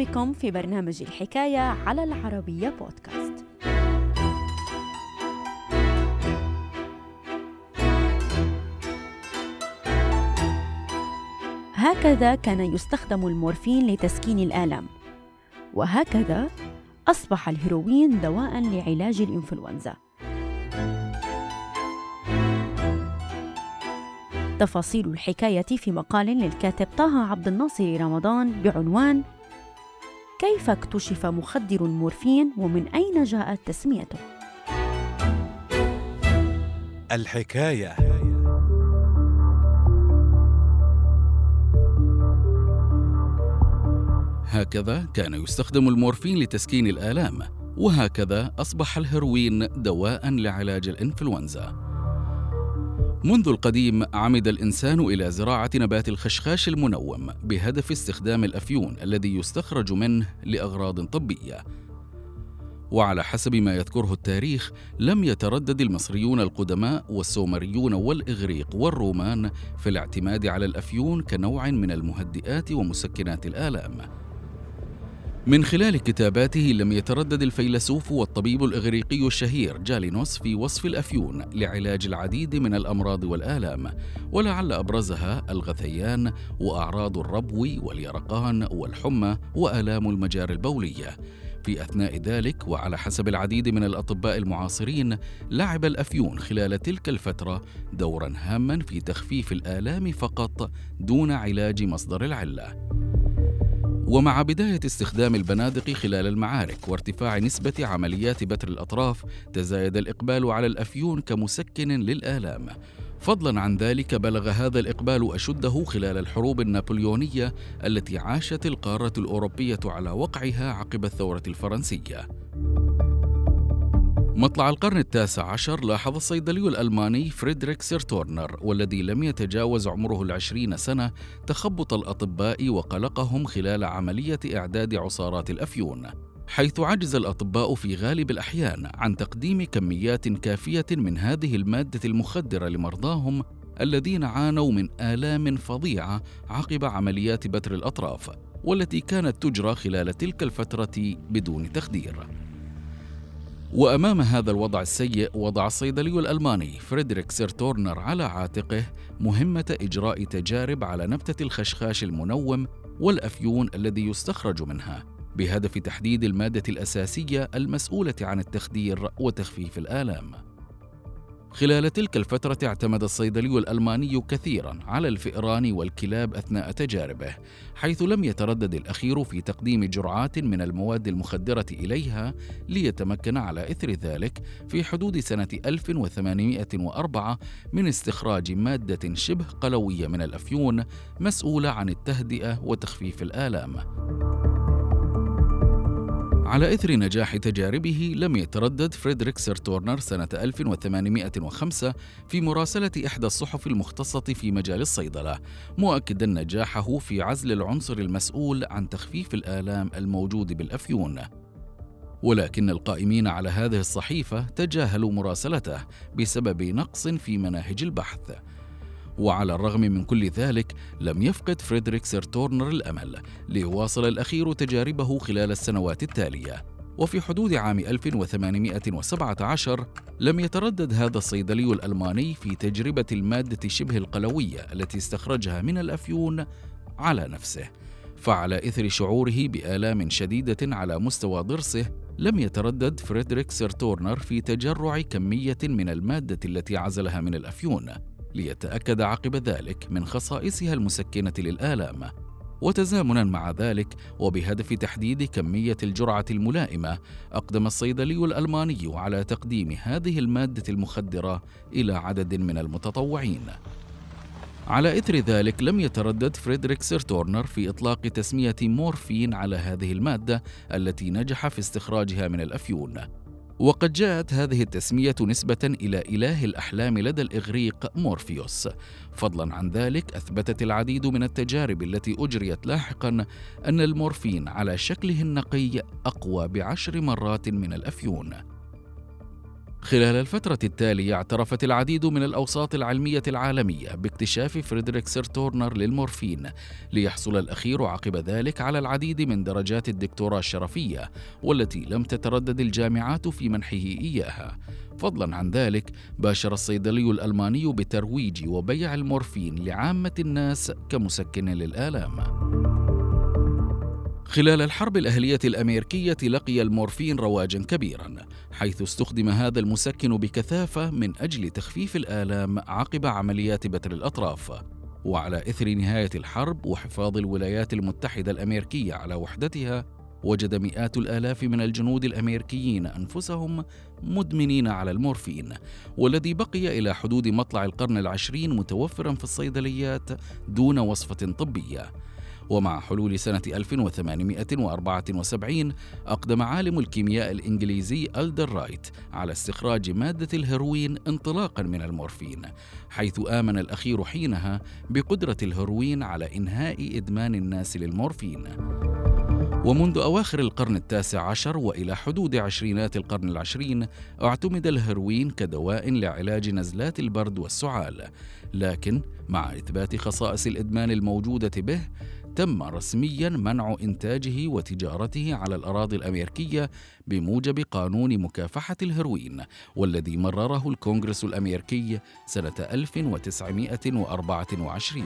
بكم في برنامج الحكاية على العربية بودكاست. هكذا كان يستخدم المورفين لتسكين الآلام وهكذا أصبح الهيروين دواء لعلاج الإنفلونزا. تفاصيل الحكاية في مقال للكاتب طه عبد الناصر رمضان بعنوان كيف اكتشف مخدر المورفين ومن أين جاءت تسميته؟ الحكاية هكذا كان يستخدم المورفين لتسكين الآلام وهكذا أصبح الهيروين دواء لعلاج الإنفلونزا منذ القديم عمد الإنسان إلى زراعة نبات الخشخاش المنوم بهدف استخدام الأفيون الذي يستخرج منه لأغراض طبية. وعلى حسب ما يذكره التاريخ لم يتردد المصريون القدماء والسومريون والإغريق والرومان في الاعتماد على الأفيون كنوع من المهدئات ومسكنات الآلام. من خلال كتاباته لم يتردد الفيلسوف والطبيب الإغريقي الشهير جالينوس في وصف الأفيون لعلاج العديد من الأمراض والآلام ولعل أبرزها الغثيان وأعراض الربو واليرقان والحمى وآلام المجاري البولية في أثناء ذلك وعلى حسب العديد من الأطباء المعاصرين لعب الأفيون خلال تلك الفترة دورا هاما في تخفيف الآلام فقط دون علاج مصدر العلة. ومع بداية استخدام البنادق خلال المعارك وارتفاع نسبة عمليات بتر الأطراف تزايد الإقبال على الأفيون كمسكن للآلام. فضلا عن ذلك بلغ هذا الإقبال أشده خلال الحروب النابليونية التي عاشت القارة الأوروبية على وقعها عقب الثورة الفرنسية. مطلع القرن التاسع عشر لاحظ الصيدلي الألماني فريدريك سيرتورنر والذي لم يتجاوز عمره العشرين سنة تخبط الأطباء وقلقهم خلال عملية إعداد عصارات الأفيون حيث عجز الأطباء في غالب الأحيان عن تقديم كميات كافية من هذه المادة المخدرة لمرضاهم الذين عانوا من آلام فظيعة عقب عمليات بتر الأطراف والتي كانت تجرى خلال تلك الفترة بدون تخدير. وأمام هذا الوضع السيء وضع الصيدلي الألماني فريدريك سيرتورنر على عاتقه مهمة إجراء تجارب على نبتة الخشخاش المنوم والأفيون الذي يستخرج منها بهدف تحديد المادة الأساسية المسؤولة عن التخدير وتخفيف الآلام. خلال تلك الفترة اعتمد الصيدلي الألماني كثيرا على الفئران والكلاب أثناء تجاربه، حيث لم يتردد الأخير في تقديم جرعات من المواد المخدرة إليها ليتمكن على إثر ذلك في حدود سنة 1804 من استخراج مادة شبه قلوية من الأفيون مسؤولة عن التهدئة وتخفيف الآلام. على إثر نجاح تجاربه لم يتردد فريدريك سيرتورنر سنة 1805 في مراسلة إحدى الصحف المختصة في مجال الصيدلة مؤكدا نجاحه في عزل العنصر المسؤول عن تخفيف الآلام الموجود بالأفيون. ولكن القائمين على هذه الصحيفة تجاهلوا مراسلته بسبب نقص في مناهج البحث. وعلى الرغم من كل ذلك لم يفقد فريدريك سيرتورنر الأمل ليواصل الأخير تجاربه خلال السنوات التالية. وفي حدود عام 1817 لم يتردد هذا الصيدلي الألماني في تجربة المادة شبه القلوية التي استخرجها من الأفيون على نفسه. فعلى إثر شعوره بآلام شديدة على مستوى ضرسه لم يتردد فريدريك سيرتورنر في تجرع كمية من المادة التي عزلها من الأفيون. ليتأكد عقب ذلك من خصائصها المسكنة للآلام. وتزامنا مع ذلك وبهدف تحديد كمية الجرعة الملائمة أقدم الصيدلي الألماني على تقديم هذه المادة المخدرة إلى عدد من المتطوعين. على إثر ذلك لم يتردد فريدريك سيرتورنر في إطلاق تسمية مورفين على هذه المادة التي نجح في استخراجها من الأفيون. وقد جاءت هذه التسمية نسبة إلى إله الأحلام لدى الإغريق مورفيوس. فضلا عن ذلك أثبتت العديد من التجارب التي أجريت لاحقا أن المورفين على شكله النقي أقوى بعشر مرات من الأفيون. خلال الفترة التالية اعترفت العديد من الأوساط العلمية العالمية باكتشاف فريدريك سيرتورنر للمورفين ليحصل الأخير عقب ذلك على العديد من درجات الدكتوراه الشرفية والتي لم تتردد الجامعات في منحه إياها. فضلا عن ذلك باشر الصيدلي الألماني بترويج وبيع المورفين لعامة الناس كمسكن للآلام. خلال الحرب الأهلية الأمريكية لقي المورفين رواجا كبيرا حيث استخدم هذا المسكن بكثافة من أجل تخفيف الآلام عقب عمليات بتر الأطراف. وعلى إثر نهاية الحرب وحفاظ الولايات المتحدة الأمريكية على وحدتها وجد مئات الآلاف من الجنود الأمريكيين أنفسهم مدمنين على المورفين. والذي بقي إلى حدود مطلع القرن العشرين متوفرا في الصيدليات دون وصفة طبية. ومع حلول سنة 1874 أقدم عالم الكيمياء الإنجليزي ألدر رايت على استخراج مادة الهيروين انطلاقا من المورفين حيث آمن الأخير حينها بقدرة الهيروين على إنهاء إدمان الناس للمورفين. ومنذ أواخر القرن التاسع عشر وإلى حدود عشرينات القرن العشرين اعتمد الهيروين كدواء لعلاج نزلات البرد والسعال لكن مع إثبات خصائص الإدمان الموجودة به تم رسميا منع إنتاجه وتجارته على الأراضي الأمريكية بموجب قانون مكافحة الهيروين والذي مرره الكونغرس الأمريكي سنة 1924